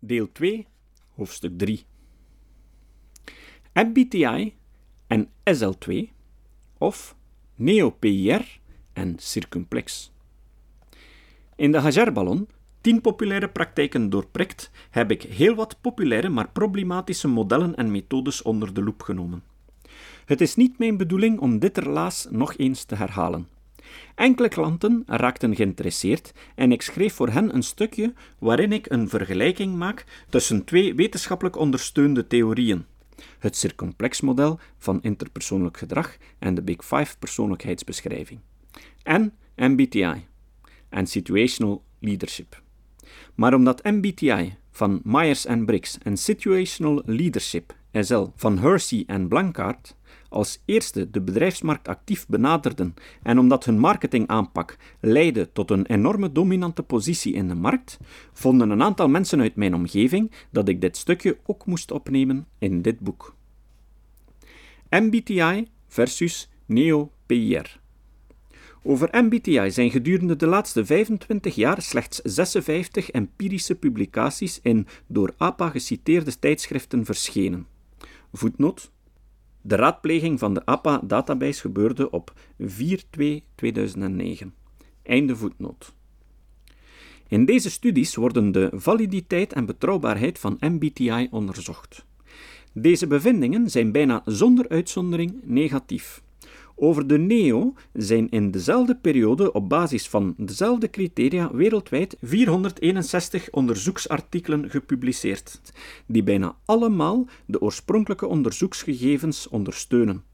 Deel 2, hoofdstuk 3. MBTI en SL2 of NeoPIR en Circumplex. In de Hajar-ballon, 10 populaire praktijken doorprikt, heb ik heel wat populaire maar problematische modellen en methodes onder de loep genomen. Het is niet mijn bedoeling om dit relaas nog eens te herhalen. Enkele klanten raakten geïnteresseerd en ik schreef voor hen een stukje waarin ik een vergelijking maak tussen twee wetenschappelijk ondersteunde theorieën: het circumplexmodel van interpersoonlijk gedrag en de Big Five persoonlijkheidsbeschrijving, en MBTI en Situational Leadership. Maar omdat MBTI van Myers en Briggs en Situational Leadership SL van Hersey en Blancard als eerste de bedrijfsmarkt actief benaderden en omdat hun marketingaanpak leidde tot een enorme dominante positie in de markt, vonden een aantal mensen uit mijn omgeving dat ik dit stukje ook moest opnemen in dit boek. MBTI versus Neo-PIR. Over MBTI zijn gedurende de laatste 25 jaar slechts 56 empirische publicaties in door APA geciteerde tijdschriften verschenen. Voetnoot de raadpleging van de APA-database gebeurde op 4-2-2009. Einde voetnoot. In deze studies worden de validiteit en betrouwbaarheid van MBTI onderzocht. Deze bevindingen zijn bijna zonder uitzondering negatief. Over de NEO zijn in dezelfde periode op basis van dezelfde criteria wereldwijd 461 onderzoeksartikelen gepubliceerd, die bijna allemaal de oorspronkelijke onderzoeksgegevens ondersteunen.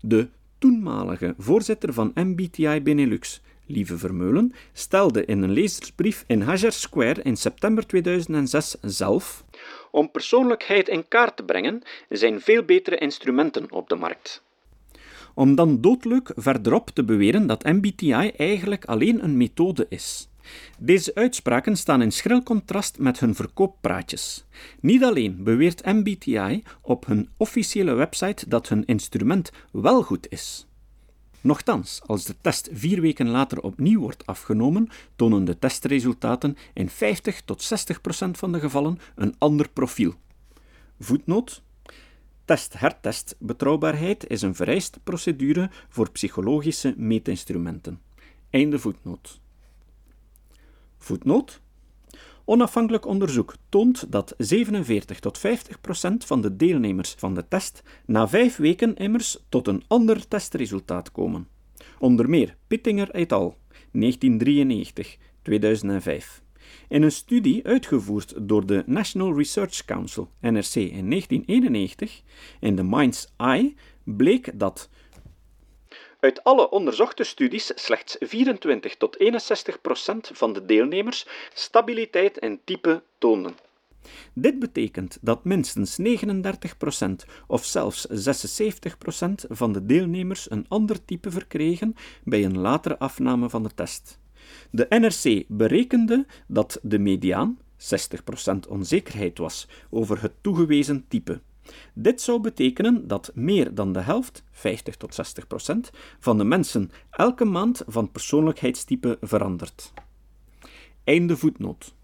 De toenmalige voorzitter van MBTI Benelux, Lieve Vermeulen, stelde in een lezersbrief in Hajar Square in september 2006 zelf: Om persoonlijkheid in kaart te brengen, zijn veel betere instrumenten op de markt om dan doodleuk verderop te beweren dat MBTI eigenlijk alleen een methode is. Deze uitspraken staan in schril contrast met hun verkooppraatjes. Niet alleen beweert MBTI op hun officiële website dat hun instrument wel goed is. Nochtans, als de test vier weken later opnieuw wordt afgenomen, tonen de testresultaten in 50 tot 60 procent van de gevallen een ander profiel. Voetnoot Test-hertest betrouwbaarheid is een vereiste procedure voor psychologische meetinstrumenten. Einde voetnoot. Voetnoot. Onafhankelijk onderzoek toont dat 47 tot 50 procent van de deelnemers van de test na vijf weken immers tot een ander testresultaat komen. Onder meer Pittinger et al. 1993, 2005. In een studie uitgevoerd door de National Research Council, NRC, in 1991, in The Mind's Eye, bleek dat uit alle onderzochte studies slechts 24 tot 61 procent van de deelnemers stabiliteit in type toonden. Dit betekent dat minstens 39 procent of zelfs 76 procent van de deelnemers een ander type verkregen bij een latere afname van de test. De NRC berekende dat de mediaan 60% onzekerheid was over het toegewezen type. Dit zou betekenen dat meer dan de helft, 50 tot 60 procent, van de mensen elke maand van persoonlijkheidstype verandert. Einde voetnoot.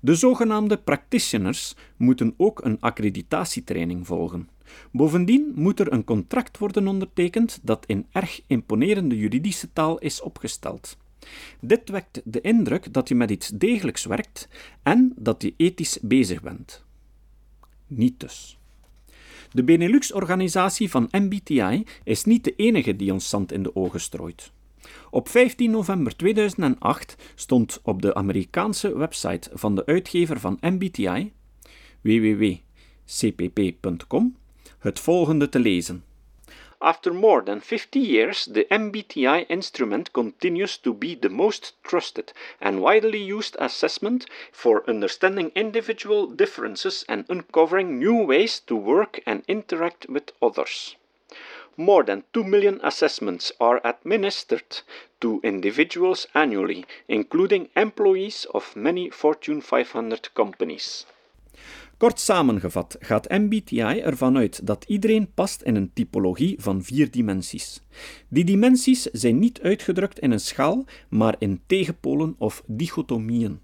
De zogenaamde practitioners moeten ook een accreditatietraining volgen. Bovendien moet er een contract worden ondertekend dat in erg imponerende juridische taal is opgesteld. Dit wekt de indruk dat je met iets degelijks werkt en dat je ethisch bezig bent. Niet dus. De Benelux-organisatie van MBTI is niet de enige die ons zand in de ogen strooit. Op 15 november 2008 stond op de Amerikaanse website van de uitgever van MBTI, www.cpp.com, het volgende te lezen. After more than 50 years, the MBTI instrument continues to be the most trusted and widely used assessment for understanding individual differences and uncovering new ways to work and interact with others. More than 2 million assessments are administered to individuals annually, including employees of many Fortune 500 companies. Kort samengevat gaat MBTI ervan uit dat iedereen past in een typologie van vier dimensies. Die dimensies zijn niet uitgedrukt in een schaal, maar in tegenpolen of dichotomieën.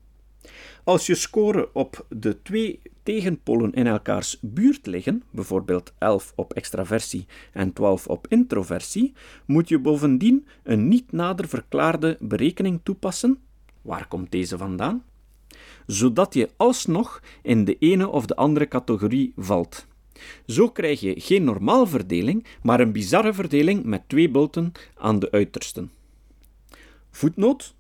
Als je score op de twee tegenpolen in elkaars buurt liggen, bijvoorbeeld 11 op extraversie en 12 op introversie, moet je bovendien een niet nader verklaarde berekening toepassen. Waar komt deze vandaan? Zodat je alsnog in de ene of de andere categorie valt. Zo krijg je geen normaalverdeling, maar een bizarre verdeling met twee bulten aan de uitersten. Voetnoot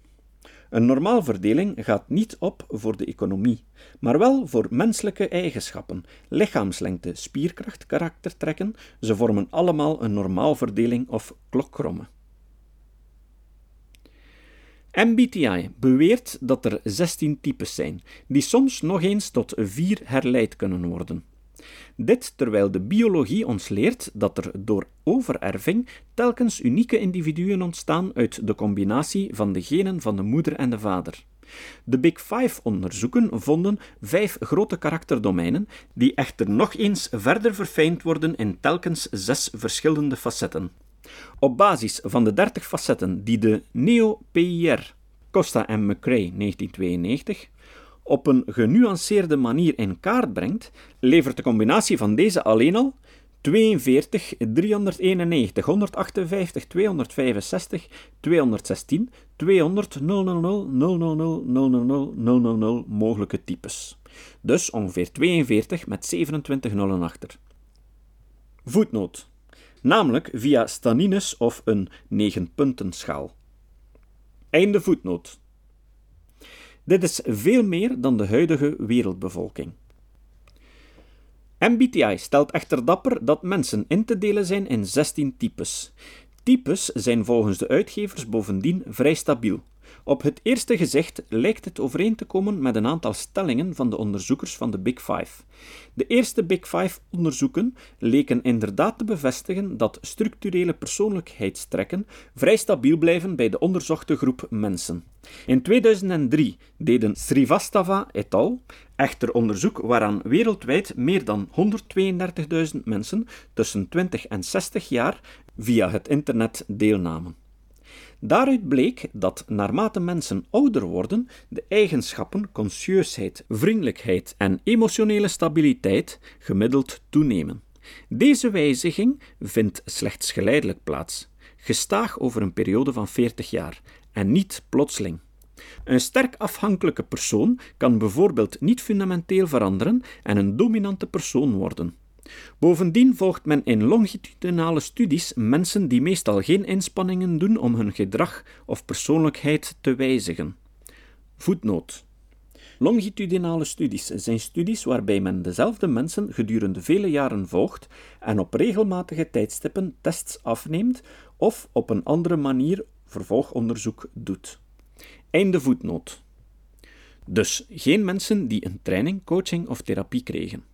een normaalverdeling gaat niet op voor de economie, maar wel voor menselijke eigenschappen, lichaamslengte, spierkracht, karaktertrekken. Ze vormen allemaal een normaalverdeling of klokkromme. MBTI beweert dat er 16 types zijn, die soms nog eens tot vier herleid kunnen worden. Dit terwijl de biologie ons leert dat er door overerving telkens unieke individuen ontstaan uit de combinatie van de genen van de moeder en de vader. De Big Five-onderzoeken vonden vijf grote karakterdomeinen, die echter nog eens verder verfijnd worden in telkens zes verschillende facetten. Op basis van de 30 facetten die de Neo-PIR Costa en McCrae 1992 op een genuanceerde manier in kaart brengt, levert de combinatie van deze alleen al 42, 391, 158, 265, 216, 200, 000, 000, 000, 000 mogelijke types. Dus ongeveer 42 met 27 nullen achter. Voetnoot. Namelijk via Staninus of een 9-puntenschaal. Einde voetnoot. Dit is veel meer dan de huidige wereldbevolking. MBTI stelt echter dapper dat mensen in te delen zijn in 16 types. Types zijn volgens de uitgevers bovendien vrij stabiel. Op het eerste gezicht lijkt het overeen te komen met een aantal stellingen van de onderzoekers van de Big Five. De eerste Big Five onderzoeken leken inderdaad te bevestigen dat structurele persoonlijkheidstrekken vrij stabiel blijven bij de onderzochte groep mensen. In 2003 deden Srivastava et al. echter onderzoek waaraan wereldwijd meer dan 132.000 mensen tussen 20 en 60 jaar via het internet deelnamen. Daaruit bleek dat naarmate mensen ouder worden, de eigenschappen conscieusheid, vriendelijkheid en emotionele stabiliteit gemiddeld toenemen. Deze wijziging vindt slechts geleidelijk plaats, gestaag over een periode van 40 jaar en niet plotseling. Een sterk afhankelijke persoon kan bijvoorbeeld niet fundamenteel veranderen en een dominante persoon worden. Bovendien volgt men in longitudinale studies mensen die meestal geen inspanningen doen om hun gedrag of persoonlijkheid te wijzigen. Voetnoot. Longitudinale studies zijn studies waarbij men dezelfde mensen gedurende vele jaren volgt en op regelmatige tijdstippen tests afneemt of op een andere manier vervolgonderzoek doet. Einde voetnoot. Dus geen mensen die een training, coaching of therapie kregen.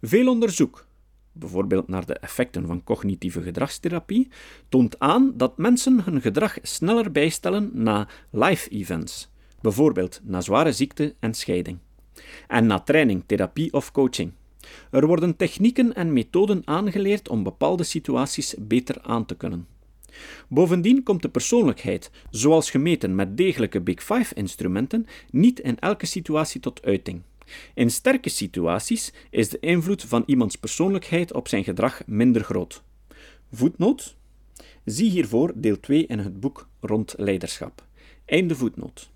Veel onderzoek, bijvoorbeeld naar de effecten van cognitieve gedragstherapie, toont aan dat mensen hun gedrag sneller bijstellen na life events, bijvoorbeeld na zware ziekte en scheiding, en na training, therapie of coaching. Er worden technieken en methoden aangeleerd om bepaalde situaties beter aan te kunnen. Bovendien komt de persoonlijkheid, zoals gemeten met degelijke Big Five-instrumenten, niet in elke situatie tot uiting. In sterke situaties is de invloed van iemands persoonlijkheid op zijn gedrag minder groot. Voetnoot. Zie hiervoor deel 2 in het boek rond leiderschap. Einde voetnoot.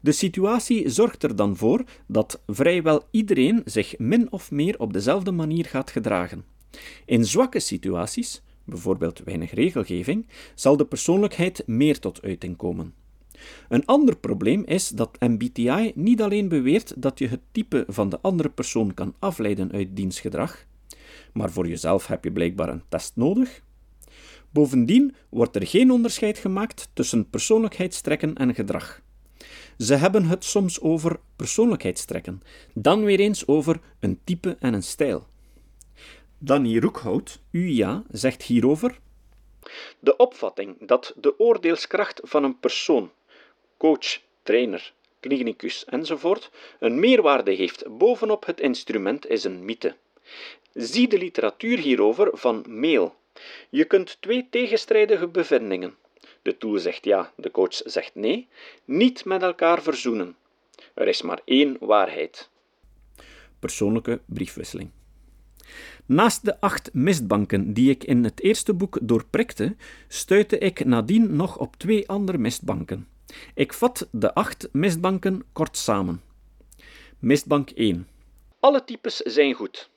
De situatie zorgt er dan voor dat vrijwel iedereen zich min of meer op dezelfde manier gaat gedragen. In zwakke situaties, bijvoorbeeld weinig regelgeving, zal de persoonlijkheid meer tot uiting komen. Een ander probleem is dat MBTI niet alleen beweert dat je het type van de andere persoon kan afleiden uit diens gedrag, maar voor jezelf heb je blijkbaar een test nodig. Bovendien wordt er geen onderscheid gemaakt tussen persoonlijkheidstrekken en gedrag. Ze hebben het soms over persoonlijkheidstrekken, dan weer eens over een type en een stijl. Danny Roekhout, UIA, zegt hierover: De opvatting dat de oordeelskracht van een persoon coach, trainer, klinicus enzovoort een meerwaarde heeft bovenop het instrument is een mythe. Zie de literatuur hierover van Mail. Je kunt twee tegenstrijdige bevindingen, de tool zegt ja, de coach zegt nee, niet met elkaar verzoenen. Er is maar één waarheid. Persoonlijke briefwisseling. Naast de acht mistbanken die ik in het eerste boek doorprikte, stuitte ik nadien nog op twee andere mistbanken. Ik vat de acht mistbanken kort samen. Mistbank 1. Alle types zijn goed.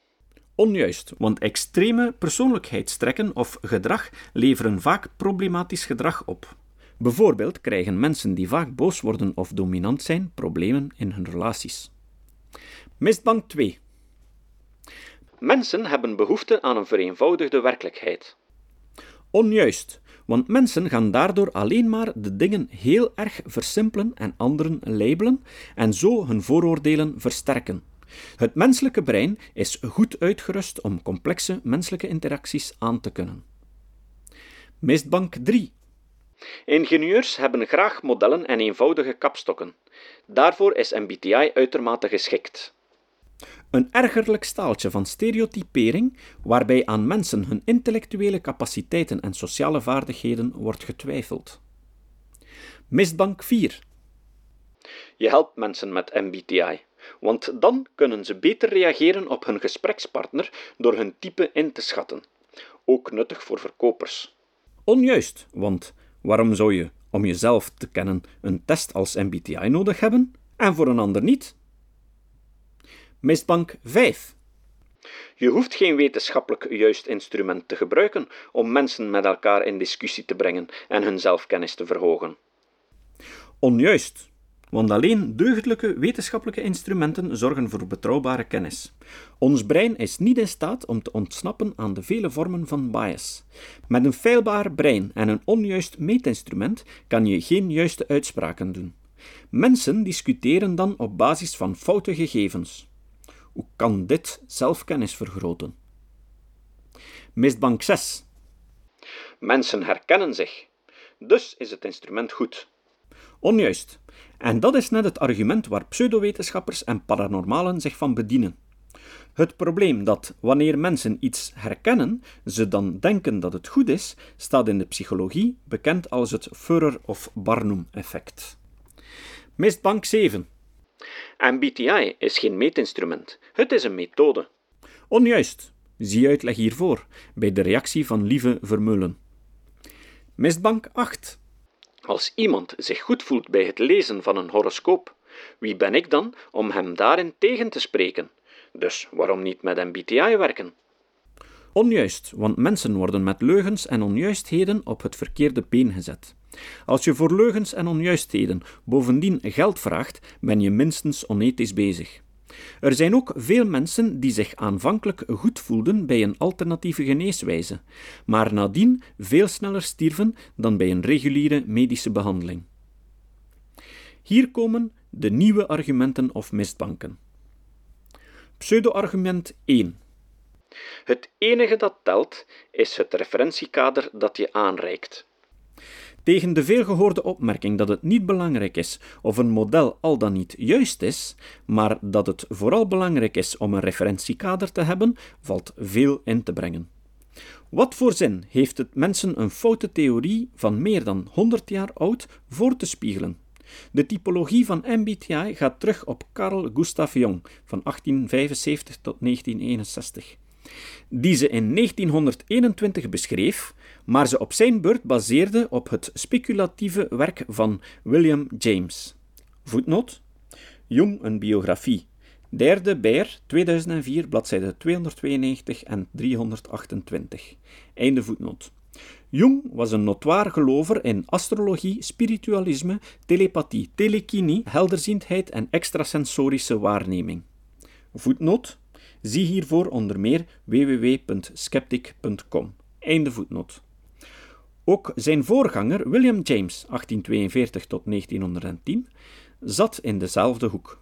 Onjuist, want extreme persoonlijkheidstrekken of gedrag leveren vaak problematisch gedrag op. Bijvoorbeeld krijgen mensen die vaak boos worden of dominant zijn problemen in hun relaties. Mistbank 2. Mensen hebben behoefte aan een vereenvoudigde werkelijkheid. Onjuist, want mensen gaan daardoor alleen maar de dingen heel erg versimpelen en anderen labelen en zo hun vooroordelen versterken. Het menselijke brein is goed uitgerust om complexe menselijke interacties aan te kunnen. Mistbank 3. Ingenieurs hebben graag modellen en eenvoudige kapstokken. Daarvoor is MBTI uitermate geschikt. Een ergerlijk staaltje van stereotypering waarbij aan mensen hun intellectuele capaciteiten en sociale vaardigheden wordt getwijfeld. Mistbank 4. Je helpt mensen met MBTI, want dan kunnen ze beter reageren op hun gesprekspartner door hun type in te schatten. Ook nuttig voor verkopers. Onjuist, want waarom zou je, om jezelf te kennen, een test als MBTI nodig hebben en voor een ander niet? Mistbank 5. Je hoeft geen wetenschappelijk juist instrument te gebruiken om mensen met elkaar in discussie te brengen en hun zelfkennis te verhogen. Onjuist, want alleen deugdelijke wetenschappelijke instrumenten zorgen voor betrouwbare kennis. Ons brein is niet in staat om te ontsnappen aan de vele vormen van bias. Met een feilbaar brein en een onjuist meetinstrument kan je geen juiste uitspraken doen. Mensen discussiëren dan op basis van foute gegevens. Hoe kan dit zelfkennis vergroten? Mistbank 6. Mensen herkennen zich. Dus is het instrument goed. Onjuist. En dat is net het argument waar pseudowetenschappers en paranormalen zich van bedienen. Het probleem dat wanneer mensen iets herkennen, ze dan denken dat het goed is, staat in de psychologie bekend als het Furrer of Barnum-effect. Mistbank 7. MBTI is geen meetinstrument, het is een methode. Onjuist. Zie uitleg hiervoor, bij de reactie van Lieve Vermeulen. Mistbank 8. Als iemand zich goed voelt bij het lezen van een horoscoop, wie ben ik dan om hem daarin tegen te spreken? Dus waarom niet met MBTI werken? Onjuist, want mensen worden met leugens en onjuistheden op het verkeerde been gezet. Als je voor leugens en onjuistheden bovendien geld vraagt, ben je minstens onethisch bezig. Er zijn ook veel mensen die zich aanvankelijk goed voelden bij een alternatieve geneeswijze, maar nadien veel sneller stierven dan bij een reguliere medische behandeling. Hier komen de nieuwe argumenten of mistbanken. Pseudo-argument 1. Het enige dat telt is het referentiekader dat je aanreikt. Tegen de veelgehoorde opmerking dat het niet belangrijk is of een model al dan niet juist is, maar dat het vooral belangrijk is om een referentiekader te hebben, valt veel in te brengen. Wat voor zin heeft het mensen een foute theorie van meer dan 100 jaar oud voor te spiegelen? De typologie van MBTI gaat terug op Carl Gustav Jung van 1875 tot 1961 die ze in 1921 beschreef, maar ze op zijn beurt baseerde op het speculatieve werk van William James. Voetnoot: Jung, een biografie. Derde Beer, 2004, bladzijde 292 en 328. Einde voetnoot. Jung was een notwaar gelover in astrologie, spiritualisme, telepathie, telekinie, helderziendheid en extrasensorische waarneming. Voetnoot Zie hiervoor onder meer www.skeptic.com. Einde voetnoot. Ook zijn voorganger William James, 1842 tot 1910, zat in dezelfde hoek.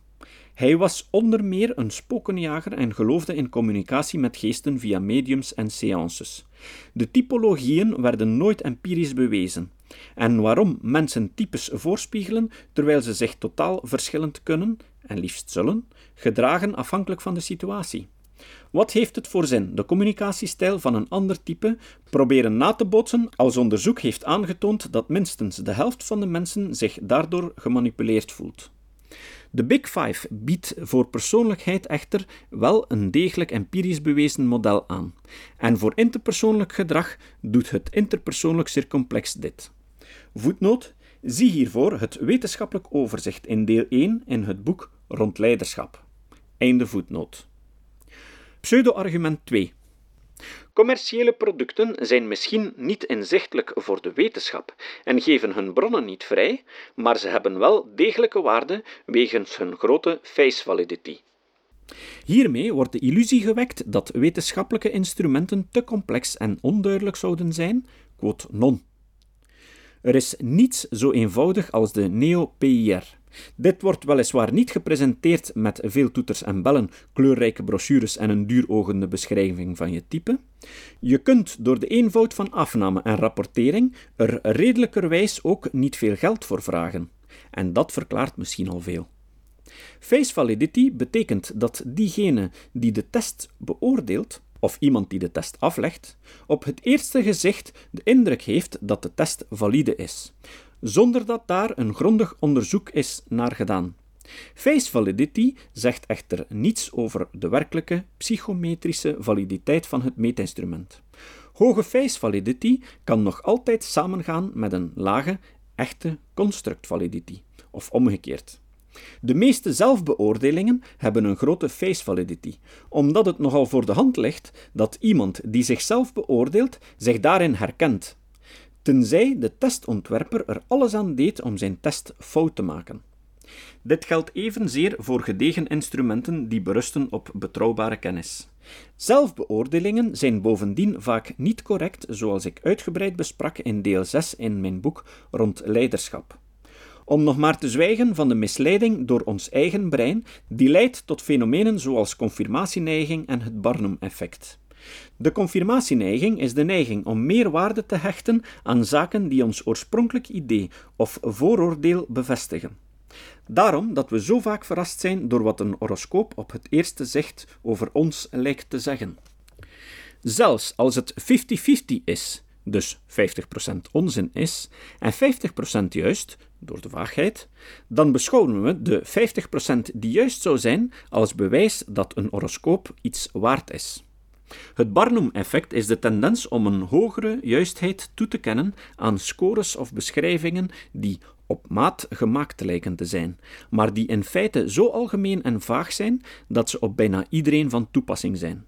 Hij was onder meer een spokenjager en geloofde in communicatie met geesten via mediums en seances. De typologieën werden nooit empirisch bewezen. En waarom mensen types voorspiegelen terwijl ze zich totaal verschillend kunnen, en liefst zullen, gedragen afhankelijk van de situatie. Wat heeft het voor zin de communicatiestijl van een ander type proberen na te bootsen als onderzoek heeft aangetoond dat minstens de helft van de mensen zich daardoor gemanipuleerd voelt? De Big Five biedt voor persoonlijkheid echter wel een degelijk empirisch bewezen model aan. En voor interpersoonlijk gedrag doet het interpersoonlijk circomplex dit. Voetnoot: zie hiervoor het wetenschappelijk overzicht in deel 1 in het boek Rond leiderschap. Einde voetnoot. Pseudo-argument 2. Commerciële producten zijn misschien niet inzichtelijk voor de wetenschap en geven hun bronnen niet vrij, maar ze hebben wel degelijke waarde wegens hun grote face validity. Hiermee wordt de illusie gewekt dat wetenschappelijke instrumenten te complex en onduidelijk zouden zijn, quote non. Er is niets zo eenvoudig als de Neo-PIR. Dit wordt weliswaar niet gepresenteerd met veel toeters en bellen, kleurrijke brochures en een duurogende beschrijving van je type. Je kunt door de eenvoud van afname en rapportering er redelijkerwijs ook niet veel geld voor vragen. En dat verklaart misschien al veel. Face validity betekent dat diegene die de test beoordeelt of iemand die de test aflegt, op het eerste gezicht de indruk heeft dat de test valide is, zonder dat daar een grondig onderzoek is naar gedaan. Face validity zegt echter niets over de werkelijke psychometrische validiteit van het meetinstrument. Hoge face validity kan nog altijd samengaan met een lage, echte construct validity, of omgekeerd. De meeste zelfbeoordelingen hebben een grote face validity, omdat het nogal voor de hand ligt dat iemand die zichzelf beoordeelt zich daarin herkent, tenzij de testontwerper er alles aan deed om zijn test fout te maken. Dit geldt evenzeer voor gedegen instrumenten die berusten op betrouwbare kennis. Zelfbeoordelingen zijn bovendien vaak niet correct, zoals ik uitgebreid besprak in deel 6 in mijn boek rond leiderschap. Om nog maar te zwijgen van de misleiding door ons eigen brein, die leidt tot fenomenen zoals confirmatieneiging en het Barnum-effect. De confirmatieneiging is de neiging om meer waarde te hechten aan zaken die ons oorspronkelijk idee of vooroordeel bevestigen. Daarom dat we zo vaak verrast zijn door wat een horoscoop op het eerste zicht over ons lijkt te zeggen. Zelfs als het 50-50 is, dus 50% onzin is en 50% juist, door de vaagheid, dan beschouwen we de 50% die juist zou zijn als bewijs dat een horoscoop iets waard is. Het Barnum-effect is de tendens om een hogere juistheid toe te kennen aan scores of beschrijvingen die op maat gemaakt lijken te zijn, maar die in feite zo algemeen en vaag zijn dat ze op bijna iedereen van toepassing zijn.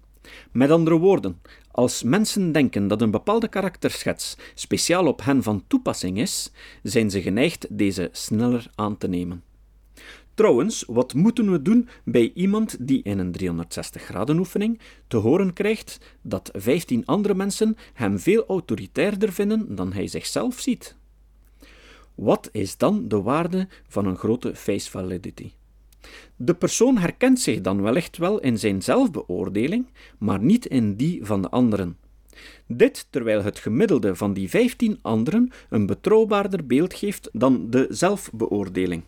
Met andere woorden, als mensen denken dat een bepaalde karakterschets speciaal op hen van toepassing is, zijn ze geneigd deze sneller aan te nemen. Trouwens, wat moeten we doen bij iemand die in een 360-graden oefening te horen krijgt dat 15 andere mensen hem veel autoritairder vinden dan hij zichzelf ziet? Wat is dan de waarde van een grote face validity? De persoon herkent zich dan wellicht wel in zijn zelfbeoordeling, maar niet in die van de anderen. Dit terwijl het gemiddelde van die 15 anderen een betrouwbaarder beeld geeft dan de zelfbeoordeling.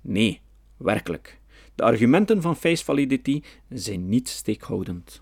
Nee, werkelijk. De argumenten van face validity zijn niet steekhoudend.